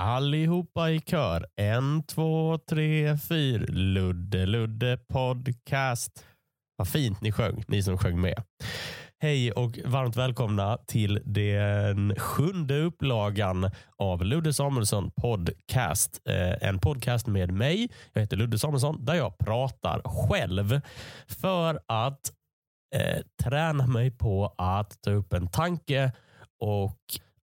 Allihopa i kör. En, två, tre, fyra. Ludde Ludde podcast. Vad fint ni sjöng, ni som sjöng med. Hej och varmt välkomna till den sjunde upplagan av Ludde Samuelsson podcast. Eh, en podcast med mig, jag heter Ludde Samuelsson, där jag pratar själv för att eh, träna mig på att ta upp en tanke och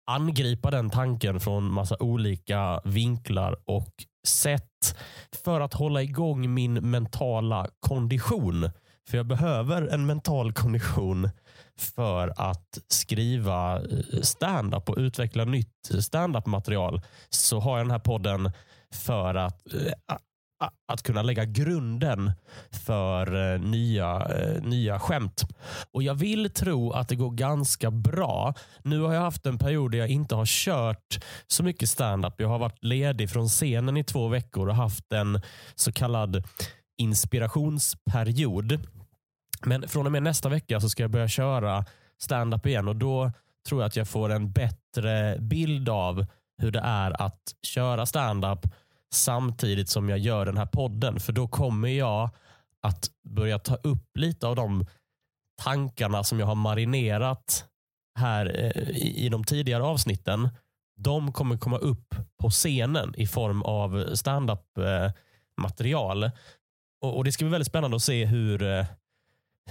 angripa den tanken från massa olika vinklar och sätt för att hålla igång min mentala kondition. För jag behöver en mental kondition för att skriva eh, stand-up och utveckla nytt stand-up material så har jag den här podden för att eh, att kunna lägga grunden för eh, nya, eh, nya skämt. Och Jag vill tro att det går ganska bra. Nu har jag haft en period där jag inte har kört så mycket standup. Jag har varit ledig från scenen i två veckor och haft en så kallad inspirationsperiod. Men från och med nästa vecka så ska jag börja köra standup igen och då tror jag att jag får en bättre bild av hur det är att köra standup samtidigt som jag gör den här podden. För då kommer jag att börja ta upp lite av de tankarna som jag har marinerat här eh, i de tidigare avsnitten. De kommer komma upp på scenen i form av standup eh, material. Och, Det ska bli väldigt spännande att se hur, eh,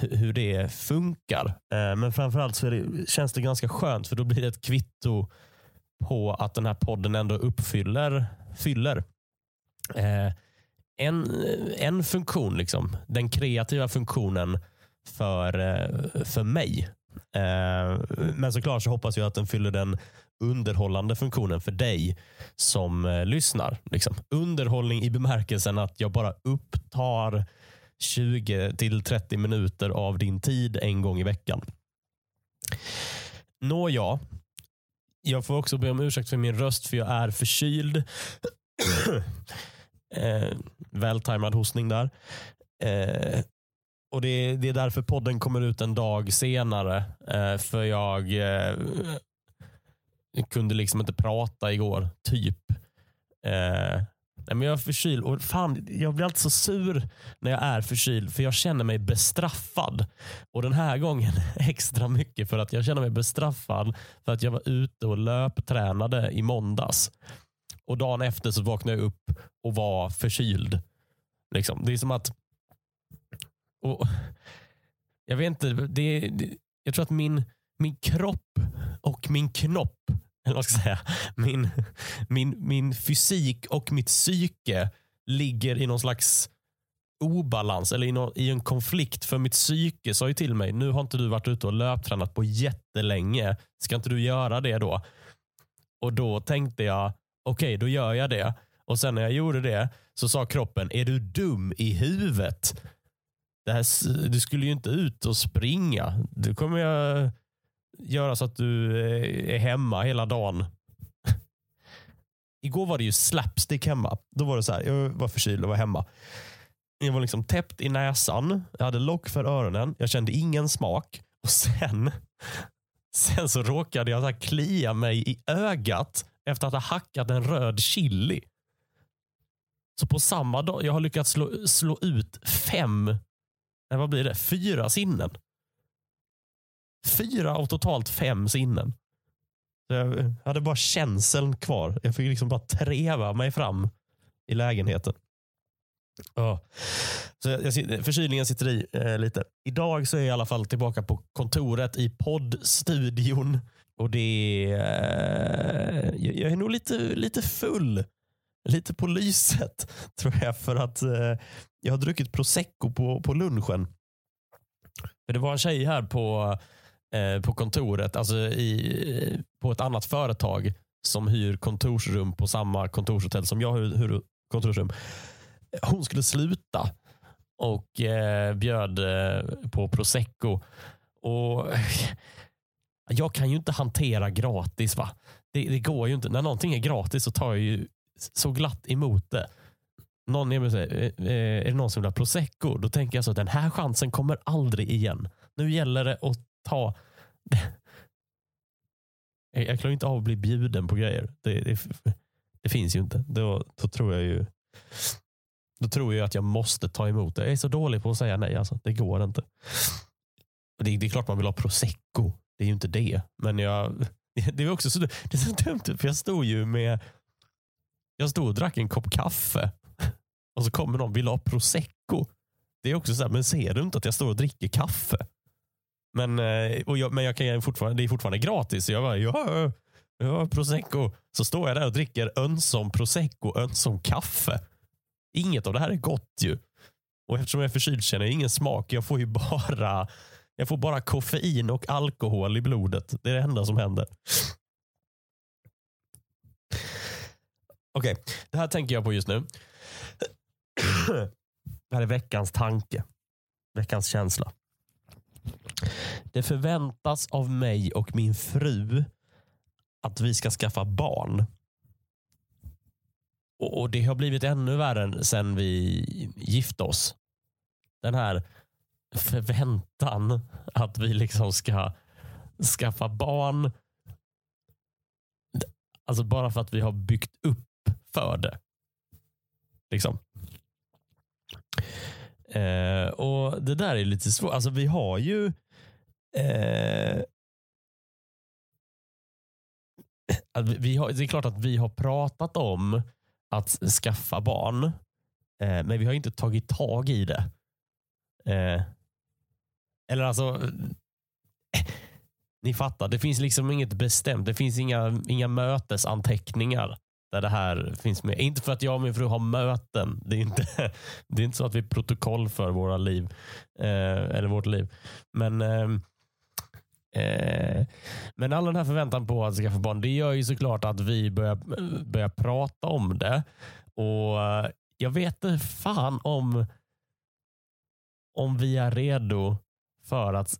hur det funkar. Eh, men framförallt så det, känns det ganska skönt för då blir det ett kvitto på att den här podden ändå uppfyller fyller eh, en, en funktion, liksom, den kreativa funktionen för, eh, för mig. Eh, men såklart så hoppas jag att den fyller den underhållande funktionen för dig som eh, lyssnar. Liksom. Underhållning i bemärkelsen att jag bara upptar 20 till 30 minuter av din tid en gång i veckan. Nåja, jag får också be om ursäkt för min röst för jag är förkyld. Eh, vältajmad hostning där. Eh, och det, det, är därför podden kommer ut en dag senare. Eh, för jag eh, kunde liksom inte prata igår, typ. Eh, men jag är förkyld och fan, jag blir alltid så sur när jag är förkyld för jag känner mig bestraffad. Och Den här gången extra mycket för att jag känner mig bestraffad för att jag var ute och löptränade i måndags. Och dagen efter så vaknade jag upp och var förkyld. Liksom. Det är som att... Och, jag vet inte. Det, det, jag tror att min, min kropp och min knopp, eller vad ska jag säga, min, min, min fysik och mitt psyke ligger i någon slags obalans eller i, någon, i en konflikt. För mitt psyke sa ju till mig, nu har inte du varit ute och löptränat på jättelänge. Ska inte du göra det då? Och då tänkte jag, okej, okay, då gör jag det. Och sen när jag gjorde det så sa kroppen, är du dum i huvudet? Det här, du skulle ju inte ut och springa. Du kommer jag eh, göra så att du eh, är hemma hela dagen. Igår var det ju slapstick hemma. Då var det så här, jag var förkyld och var hemma. Jag var liksom täppt i näsan. Jag hade lock för öronen. Jag kände ingen smak. Och sen, sen så råkade jag så klia mig i ögat efter att ha hackat en röd chili. Så på samma dag, jag har lyckats slå, slå ut fem, nej vad blir det, fyra sinnen. Fyra av totalt fem sinnen. Så eh, jag hade bara känseln kvar. Jag fick liksom bara treva mig fram i lägenheten. Ja. Så jag, jag, förkylningen sitter i eh, lite. Idag så är jag i alla fall tillbaka på kontoret i poddstudion. Och det är, eh, jag är nog lite, lite full. Lite på lyset tror jag för att eh, jag har druckit prosecco på, på lunchen. För det var en tjej här på, eh, på kontoret, alltså i, på ett annat företag som hyr kontorsrum på samma kontorshotell som jag hyr kontorsrum. Hon skulle sluta och eh, bjöd eh, på prosecco. Och jag kan ju inte hantera gratis. va? Det, det, går ju inte. När någonting är gratis så tar jag ju så glatt emot det. Någon är, säger, eh, eh, är det någon som vill ha prosecco? Då tänker jag så att den här chansen kommer aldrig igen. Nu gäller det att ta... Jag klarar inte av att bli bjuden på grejer. Det, det, Det finns ju inte. Då, då tror jag ju då tror jag att jag måste ta emot det. Jag är så dålig på att säga nej. Alltså. Det går inte. Det, det är klart man vill ha prosecco. Det är ju inte det. Men jag, det är också så, det är så dumt. För jag stod ju med jag stod och drack en kopp kaffe och så kommer någon och vill ha prosecco. Det är också så här, men ser du inte att jag står och dricker kaffe? Men, eh, och jag, men jag kan fortfarande, det är fortfarande gratis. Så jag bara, ja, ja, prosecco. Så står jag där och dricker ömsom prosecco, ömsom kaffe. Inget av det här är gott ju. Och eftersom jag är förkyld känner jag ingen smak. Jag får ju bara jag får bara koffein och alkohol i blodet. Det är det enda som händer. Okej, okay, det här tänker jag på just nu. Det här är veckans tanke. Veckans känsla. Det förväntas av mig och min fru att vi ska skaffa barn. Och Det har blivit ännu värre sen vi gifte oss. Den här förväntan att vi liksom ska skaffa barn. Alltså bara för att vi har byggt upp för det. Liksom. Eh, och Det där är lite svårt. Alltså vi har ju eh, vi har, det är klart att vi har pratat om att skaffa barn. Eh, men vi har inte tagit tag i det. Eh, eller alltså, eh, ni fattar, det finns liksom inget bestämt. Det finns inga, inga mötesanteckningar där det här finns med. Inte för att jag och min fru har möten. Det är inte, det är inte så att vi protokoll för våra liv. Eh, eller vårt liv. Men ehm, eh, men all den här förväntan på att skaffa barn, det gör ju såklart att vi börjar, börjar prata om det. Och eh, Jag vet inte fan om, om vi är redo för att,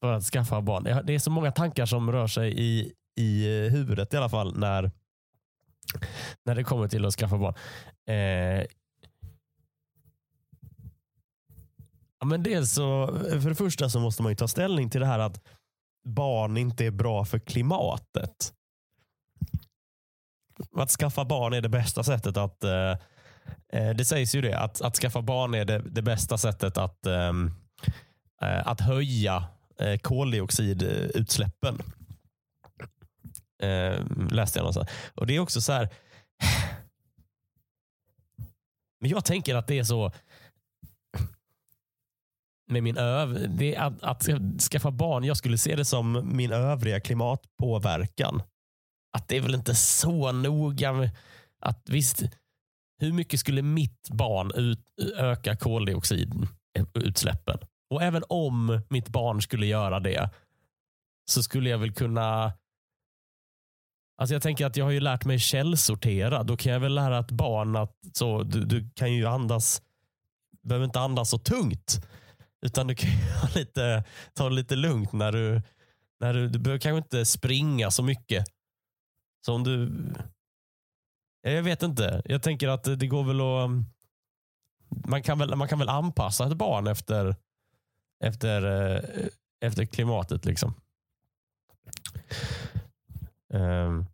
för att skaffa barn. Det är så många tankar som rör sig i, i huvudet i alla fall när, när det kommer till att skaffa barn. Eh, ja, men dels så, för det första så måste man ta ställning till det här att barn inte är bra för klimatet. Att skaffa barn är det bästa sättet att eh, eh det sägs ju det, att, att skaffa barn är det, det bästa sättet att Eh, Eh, att höja eh, koldioxidutsläppen. Eh, läste jag någonstans. Och det är också så här. Men jag tänker att det är så med min öv det att, att skaffa barn. Jag skulle se det som min övriga klimatpåverkan. Att det är väl inte så noga. Med, att visst, hur mycket skulle mitt barn ut, öka koldioxidutsläppen? Och även om mitt barn skulle göra det så skulle jag väl kunna Alltså jag tänker att jag har ju lärt mig källsortera. Då kan jag väl lära ett barn att så, du, du kan ju andas, behöver inte andas så tungt. Utan du kan lite, ta det lite lugnt när du, när du, du behöver kanske inte springa så mycket. Så om du, jag vet inte. Jag tänker att det går väl att, man kan väl, man kan väl anpassa ett barn efter efter, eh, efter klimatet. liksom. Um,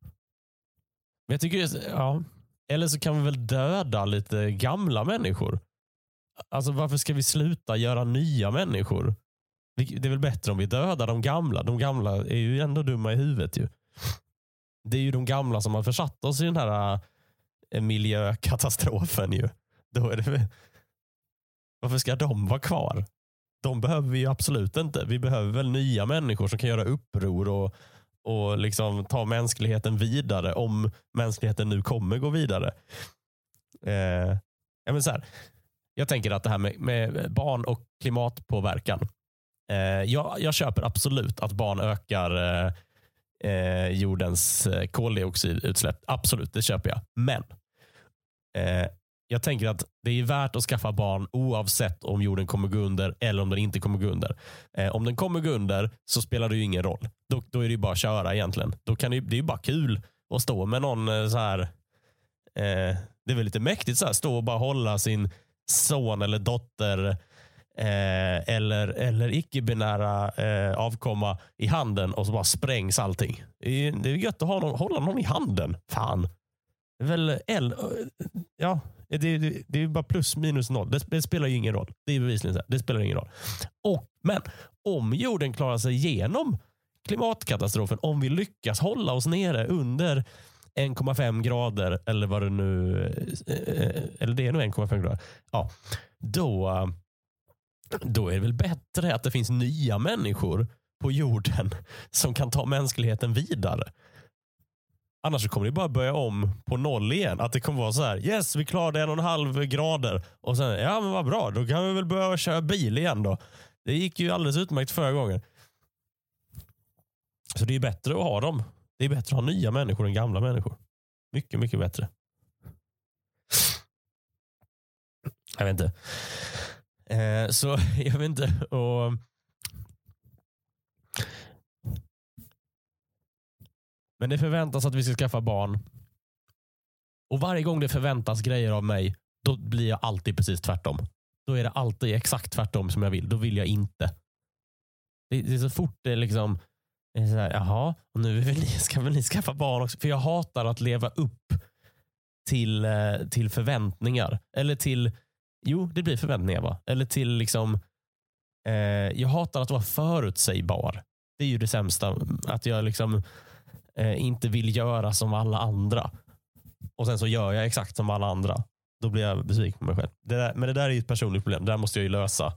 jag tycker, ja. Eller så kan vi väl döda lite gamla människor. Alltså Varför ska vi sluta göra nya människor? Det är väl bättre om vi dödar de gamla. De gamla är ju ändå dumma i huvudet. ju. Det är ju de gamla som har försatt oss i den här eh, miljökatastrofen. Ju. Då är det, varför ska de vara kvar? De behöver vi absolut inte. Vi behöver väl nya människor som kan göra uppror och, och liksom ta mänskligheten vidare om mänskligheten nu kommer gå vidare. Eh, men så här, jag tänker att det här med, med barn och klimatpåverkan. Eh, jag, jag, köper absolut att barn ökar eh, eh jordens eh, koldioxidutsläpp. Absolut, det köper jag. Men eh, jag tänker att det är värt att skaffa barn oavsett om jorden kommer gå under eller om den inte kommer gå under. Eh, om den kommer gå under så spelar det ju ingen roll. Då, då är det ju bara att köra egentligen. Då kan det, det är ju bara kul att stå med någon eh, så här. Eh, det är väl lite mäktigt så här, stå och bara hålla sin son eller dotter eh, eller, eller icke-binära eh, avkomma i handen och så bara sprängs allting. Det är, det är gött att ha någon, hålla någon i handen. Fan. Det är väl L, ja, det, det, det är bara plus minus noll. Det, det, spelar ju ingen roll. Det är bevisligen så. Det spelar ingen roll. Och, men om jorden klarar sig igenom klimatkatastrofen, om vi lyckas hålla oss nere under 1,5 grader eller vad det nu eh, eh, eller det är nog 1,5 grader. Ja, då, eh, då är det väl bättre att det finns nya människor på jorden som kan ta mänskligheten vidare. Annars kommer det bara börja om på noll igen. Att det kommer vara så här, yes vi klarade en och en halv grader. Och sen, ja men vad bra, då kan vi väl börja köra bil igen då. Det gick ju alldeles utmärkt förra gången. Så det är bättre att ha dem. Det är bättre att ha nya människor än gamla människor. Mycket, mycket bättre. Jag vet inte. Eh, så jag vet inte. Och men det förväntas att vi ska skaffa barn. Och varje gång det förväntas grejer av mig, då blir jag alltid precis tvärtom. Då är det alltid exakt tvärtom som jag vill. Då vill jag inte. Det, det är så fort det liksom är så här, jaha, och nu vill ni, ska väl ni skaffa barn också? För jag hatar att leva upp till, eh, till förväntningar. Eller till, jo det blir förväntningar va? Eller till liksom, eh, jag hatar att vara förutsägbar. Det är ju det sämsta. Att jag liksom eh, inte vill göra som alla andra. Och sen så gör jag exakt som alla andra. Då blir jag besviken på mig själv. Det där, men det där är ju ett personligt problem. Det där måste jag ju lösa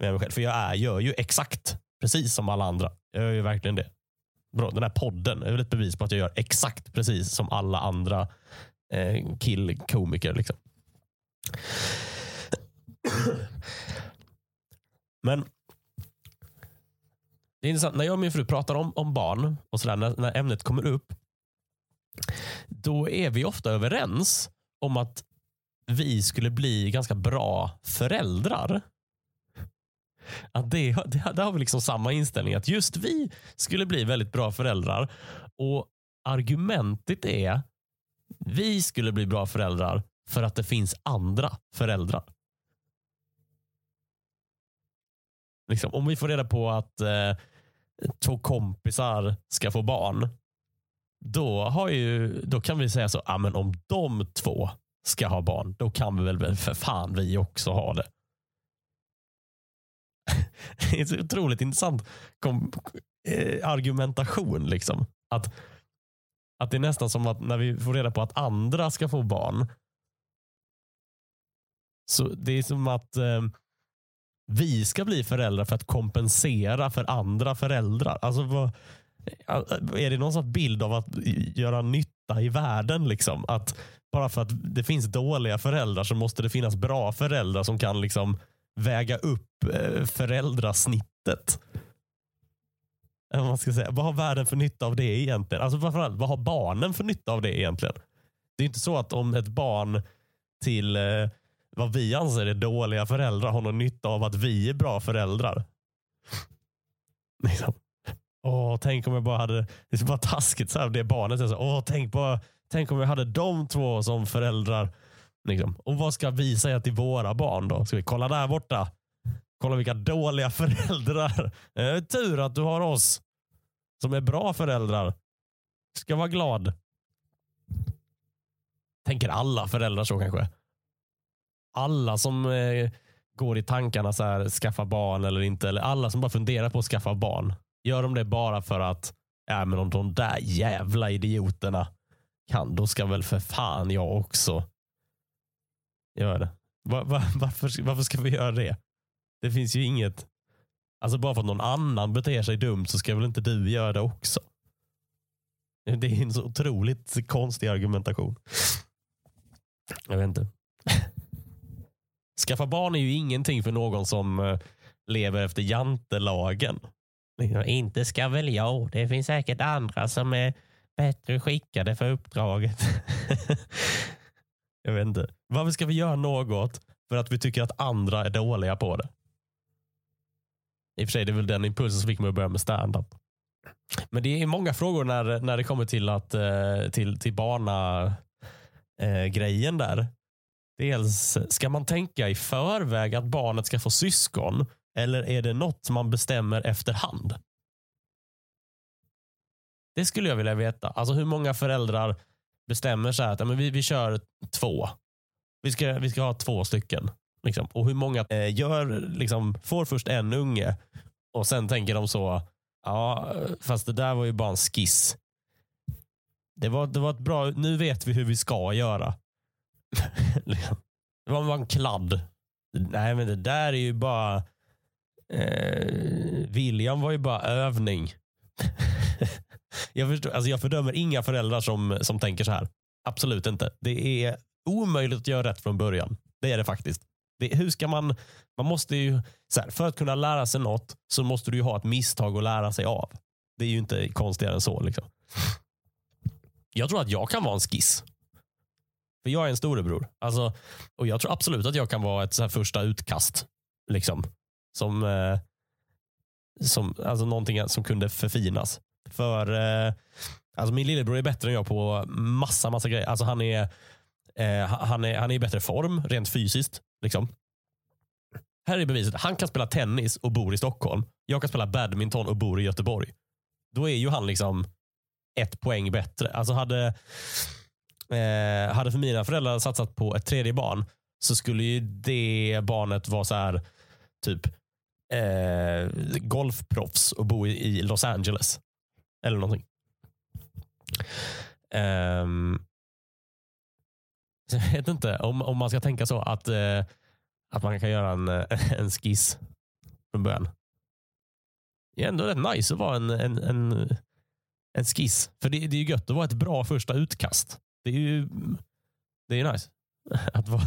med mig själv. För jag är, gör ju exakt precis som alla andra. Jag gör ju verkligen det. Bra, den här podden är väl ett bevis på att jag gör exakt precis som alla andra eh, killkomiker. Liksom. Men det är intressant, när jag och min fru pratar om, om barn och sådär, när, när ämnet kommer upp, då är vi ofta överens om att vi skulle bli ganska bra föräldrar. Att det, det, där har vi liksom samma inställning, att just vi skulle bli väldigt bra föräldrar. Och Argumentet är vi skulle bli bra föräldrar för att det finns andra föräldrar. Liksom, om vi får reda på att eh, två kompisar ska få barn, då, har ju, då kan vi säga så, ah, men om de två ska ha barn, då kan vi väl för fan vi också ha det. det är en så otroligt intressant kom, eh, argumentation. Liksom. Att, att det är nästan som att när vi får reda på att andra ska få barn, så det är som att eh, vi ska bli föräldrar för att kompensera för andra föräldrar. Alltså, vad, är det någon sorts bild av att göra nytta i världen? Liksom? Att bara för att det finns dåliga föräldrar så måste det finnas bra föräldrar som kan liksom väga upp eh, föräldrasnittet. Man ska säga. Vad har världen för nytta av det egentligen? Alltså framförallt, vad har barnen för nytta av det egentligen? Det är inte så att om ett barn till eh, vad vi anser är dåliga föräldrar har någon nytta av att vi är bra föräldrar. Liksom. Åh, tänk om jag bara hade, det är bara taskigt så här, det barnet är så, åh, tänk, bara, tänk om jag hade de två som föräldrar. Liksom. Och vad ska vi säga till våra barn då? Ska vi kolla där borta? Kolla vilka dåliga föräldrar. Det är tur att du har oss som är bra föräldrar. Ska vara glad. Tänker alla föräldrar så kanske? Alla som eh, går i tankarna så här, skaffa barn eller inte, eller alla som bara funderar på att skaffa barn, gör de det bara för att ja, men om de där jävla idioterna kan, då ska väl för fan jag också göra det. Var, var, varför, varför ska vi göra det? Det finns ju inget, alltså bara för att någon annan beter sig dumt så ska väl inte du göra det också? Det är en så otroligt konstig argumentation. Jag vet inte. Skaffa barn är ju ingenting för någon som eh, lever efter jantelagen. Inte ska väl jag. Det finns säkert andra som är bättre skickade för uppdraget. jag vet inte. Varför ska vi göra något för att vi tycker att andra är dåliga på det? I och för sig det är väl den impulsen som fick mig att börja med stand-up. Men det är många frågor när, när det kommer till, att, eh, till, till barna eh, grejen där. Dels, ska man tänka i förväg att barnet ska få syskon eller är det något man bestämmer efterhand? Det skulle jag vilja veta. Alltså hur många föräldrar bestämmer så här att ja, men vi, vi kör två. Vi ska, vi ska ha två stycken. Liksom. Och hur många eh, gör, liksom, får först en unge och sen tänker de så, ja, fast det där var ju bara en skiss. Det var, det var ett bra, nu vet vi hur vi ska göra. Liksom. Det var bara en kladd. Nej, men det där är ju bara, eh, William var ju bara övning. jag, förstår, alltså jag fördömer inga föräldrar som, som tänker så här. Absolut inte. Det är omöjligt att göra rätt från början. Det är det faktiskt. Det, hur ska man, man måste ju, så här, för att kunna lära sig något så måste du ju ha ett misstag att lära sig av. Det är ju inte konstigare än så. Liksom. Jag tror att jag kan vara en skiss. För jag är en storebror. Alltså, och jag tror absolut att jag kan vara ett så första utkast. Liksom. Som, eh, som, alltså någonting som kunde förfinas. För eh, alltså min lillebror är bättre än jag på massa, massa grejer. Alltså han är, eh, han är, han är i bättre form rent fysiskt. Liksom. Här är beviset. Han kan spela tennis och bor i Stockholm. Jag kan spela badminton och bor i Göteborg. Då är ju han liksom ett poäng bättre. Alltså hade, eh, hade för mina föräldrar satsat på ett tredje barn så skulle ju det barnet vara så här typ eh, golfproffs och bo i, i Los Angeles. Eller någonting. Um, jag vet inte om, om man ska tänka så att, eh, att man kan göra en, en skiss från början. Det är ändå rätt nice att vara en, en, en, en skiss. För det, det är ju gött att vara ett bra första utkast. Det är ju det är nice. Att vara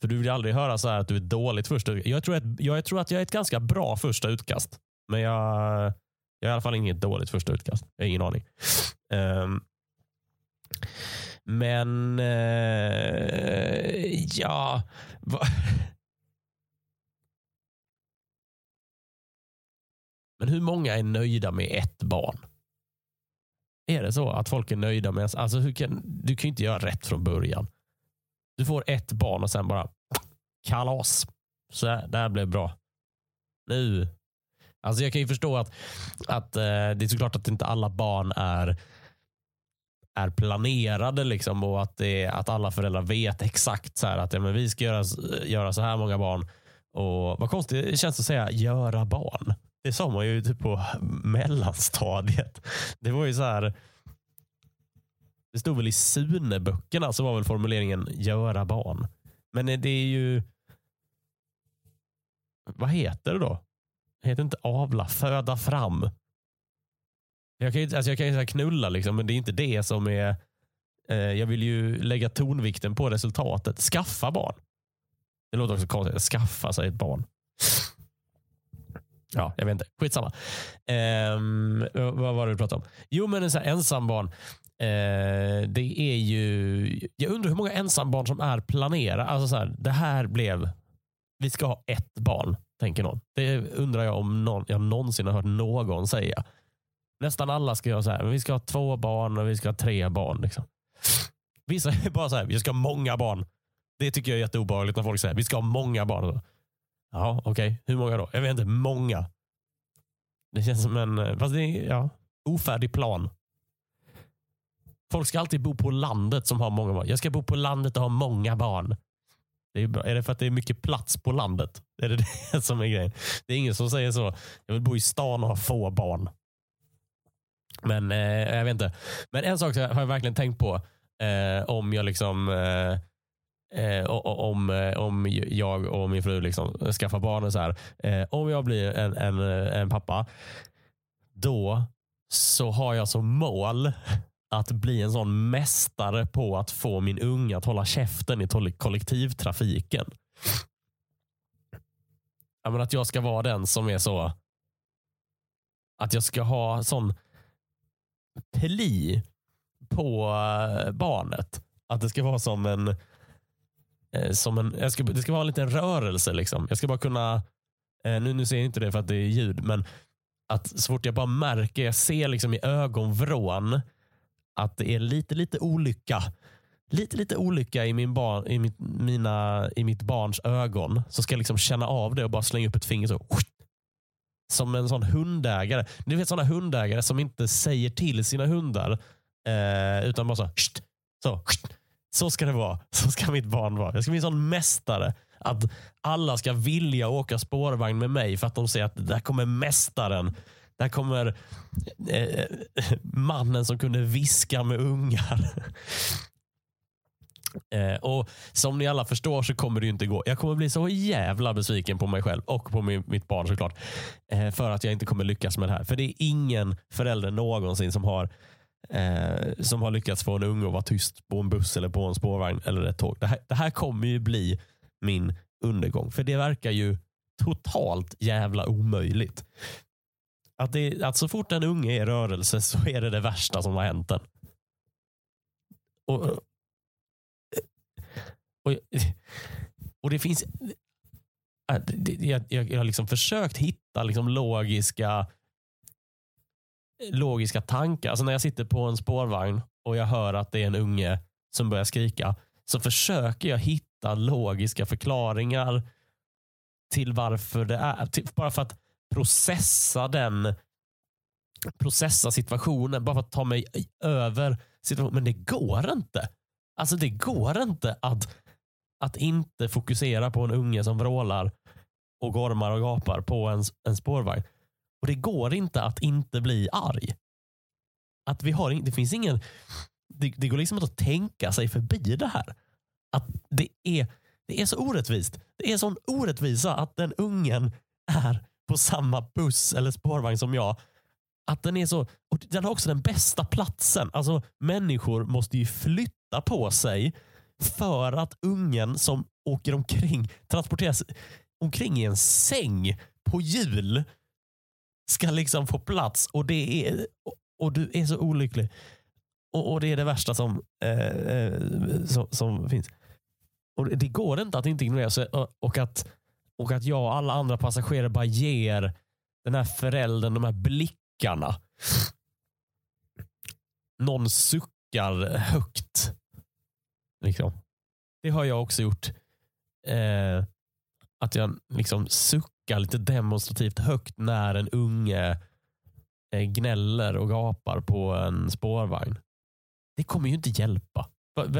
För du vill aldrig höra så att du är dåligt första utkast. Jag tror, att, jag tror att jag är ett ganska bra första utkast. Men jag, jag är i alla fall inget dåligt första utkast. Jag har ingen aning. Um, men uh, ja. Men hur många är nöjda med ett barn? Är det så att folk är nöjda med... Alltså, hur kan, du kan ju inte göra rätt från början. Du får ett barn och sen bara kalas. Så här, det här blev bra. Nu. Alltså jag kan ju förstå att, att eh, det är såklart att inte alla barn är är planerade liksom och att, det, att alla föräldrar vet exakt så här, att ja, men vi ska göra, göra så här många barn. Och Vad konstigt det känns att säga göra barn. Det sa man ju typ på mellanstadiet. Det var ju så här. Det stod väl i Sune-böckerna så var väl formuleringen göra barn. Men det är ju vad heter det då? Det heter inte avla, föda fram. Jag kan ju alltså jag kan ju knulla, liksom, men det är inte det som är... Eh, jag vill ju lägga tonvikten på resultatet. Skaffa barn. Det låter också konstigt. Skaffa sig ett barn. Ja, jag vet inte. Skitsamma. Um, vad var det du pratade om? Jo, men en sån här ensambarn. Uh, det är ju... Jag undrar hur många ensambarn som är planerade. Alltså så här, det här blev vi ska ha ett barn, tänker någon. Det undrar jag om någon, jag någonsin har hört någon säga. Nästan alla ska göra så här, vi ska ha två barn och vi ska ha tre barn. Liksom. Vissa är bara så här, vi ska ha många barn. Det tycker jag är jätteobehagligt när folk säger, vi ska ha många barn. Ja, okej. Okay. Hur många då? Jag vet inte. Många. Det känns som en eh, fast det är, ja, ofärdig plan. Folk ska alltid bo på landet som har många barn. Jag ska bo på landet och ha många barn. Det är, är det för att det är mycket plats på landet? Är det det som är grejen? Det är ingen som säger så. Jag vill bo i stan och ha få barn. Men eh, jag vet inte. Men en sak har jag verkligen tänkt på. Eh, om jag liksom eh, eh om, eh, om jag och min fru liksom skaffar barn. så här. Eh, om jag blir en, en, eh, en pappa, då så har jag som mål att bli en sån mästare på att få min unga att hålla käften i kollektivtrafiken. Ja, men att jag ska vara den som är så att jag ska ha sån pli på eh, barnet. Att det ska vara som en, Eh, som en jag ska, det ska vara en liten rörelse. Liksom. Jag ska bara kunna, eh, nu, nu ser jag inte det för att det är ljud, men att så fort jag bara märker, jag ser liksom i ögonvrån att det är lite, lite olycka. Lite, lite olycka i, min barn, i, mitt, mina, i mitt barns ögon. Så ska jag liksom känna av det och bara slänga upp ett finger så. som en sån hundägare. Ni vet sådana hundägare som inte säger till sina hundar eh, utan bara så, så, så ska det vara. Så ska mitt barn vara. Jag ska bli en sån mästare. Att alla ska vilja åka spårvagn med mig för att de ser att där kommer mästaren. Där kommer eh, eh mannen som kunde viska med ungar. Eh, och Som ni alla förstår så kommer det ju inte gå. Jag kommer bli så jävla besviken på mig själv och på min, mitt barn såklart. Eh, för att jag inte kommer lyckas med det här. För det är ingen förälder någonsin som har eh, som har lyckats få en unge att vara tyst på en buss eller på en spårvagn eller ett tåg. Det här, det här kommer ju bli min undergång. För det verkar ju totalt jävla omöjligt. Att, det, att så fort en unge är i rörelse så är det det värsta som har hänt den. Och, och, och det finns... Äh, jag, jag, jag har liksom försökt hitta liksom logiska logiska tankar. Alltså när jag sitter på en spårvagn och jag hör att det är en unge som börjar skrika så försöker jag hitta logiska förklaringar till varför det är. Till, bara för att processa den processa situationen, bara för att ta mig över situationen. Men det går inte. Alltså det går inte att, att inte fokusera på en unge som vrålar och gormar och gapar på en, en spårvagn. Och det går inte att inte bli arg. Att vi har, det finns ingen, det, det går liksom inte att tänka sig förbi det här. Att det är, det är så orättvist. Det är sån orättvisa att den ungen är på samma buss eller spårvagn som jag. Att den är så, och den har också den bästa platsen. Alltså människor måste ju flytta på sig för att ungen som åker omkring transporteras omkring i en säng på hjul ska liksom få plats och det är och, du är så olycklig. Och, och det är det värsta som, eh, eh som, som finns. Och det, går inte att inte ignorera sig och, och, att, och att jag och alla andra passagerare bara ger den här föräldern de här blickarna. Någon suckar högt. Liksom. Det har jag också gjort. Eh, att jag liksom suckar lite demonstrativt högt när en unge eh, gnäller och gapar på en spårvagn. Det kommer ju inte hjälpa.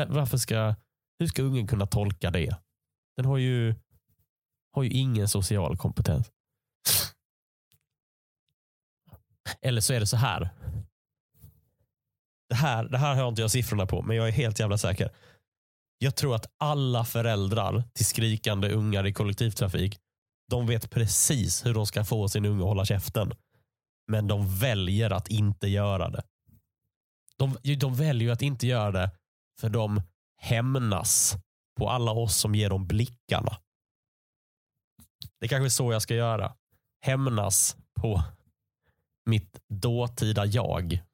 Varför ska, hur ska ungen kunna tolka det? Den har ju, har ju ingen social kompetens. Eller så är det så här. Det här, det här har inte jag siffrorna på, men jag är helt jävla säker. Jag tror att alla föräldrar till skrikande ungar i kollektivtrafik, de vet precis hur de ska få sin unge att hålla käften. Men de väljer att inte göra det. De, de väljer ju att inte göra det för de hämnas på alla oss som ger dem blickarna. Det kanske är så jag ska göra. Hämnas på mitt dåtida jag.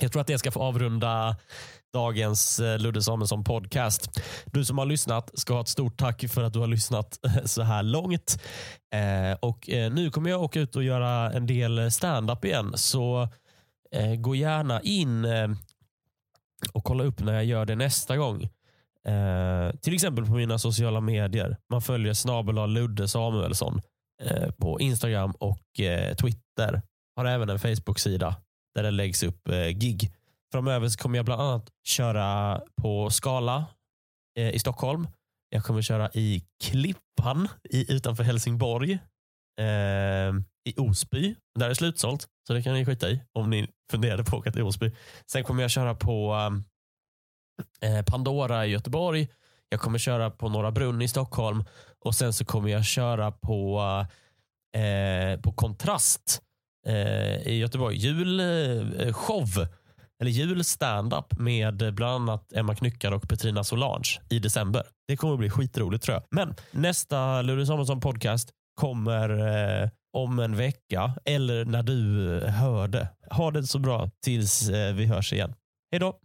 Jag tror att det ska få avrunda dagens eh, Ludde Samuelsson podcast. Du som har lyssnat ska ha ett stort tack för att du har lyssnat eh, så här långt. Eh, och Nu kommer jag åka ut och göra en del stand-up igen. Så gå gärna in och kolla upp när jag gör det nästa gång. Till exempel på mina sociala medier. Man följer snabel Ludde Samuelsson på Instagram och Twitter. Har även en Facebook-sida där det läggs upp eh, gig. Framöver så kommer jag bland annat köra på Skala eh, i Stockholm. Jag kommer köra i Klippan i, utanför Helsingborg. Eh, I Osby. Där är det slutsålt, så det kan ni skita i om ni funderade på att åka till Osby. Sen kommer jag köra på eh, eh, Pandora i Göteborg. Jag kommer köra på Norra Brunn i Stockholm och sen så kommer jag köra på, eh, på Kontrast eh, Eh, i Göteborg. Julshow, eh, eller julstandup med bland annat Emma Knyckare och Petrina Solange i december. Det kommer att bli skitroligt tror jag. Men nästa Ludde Samuelsson podcast kommer eh, om en vecka eller när du hör det. Ha det så bra tills eh, vi hörs igen. Hej då!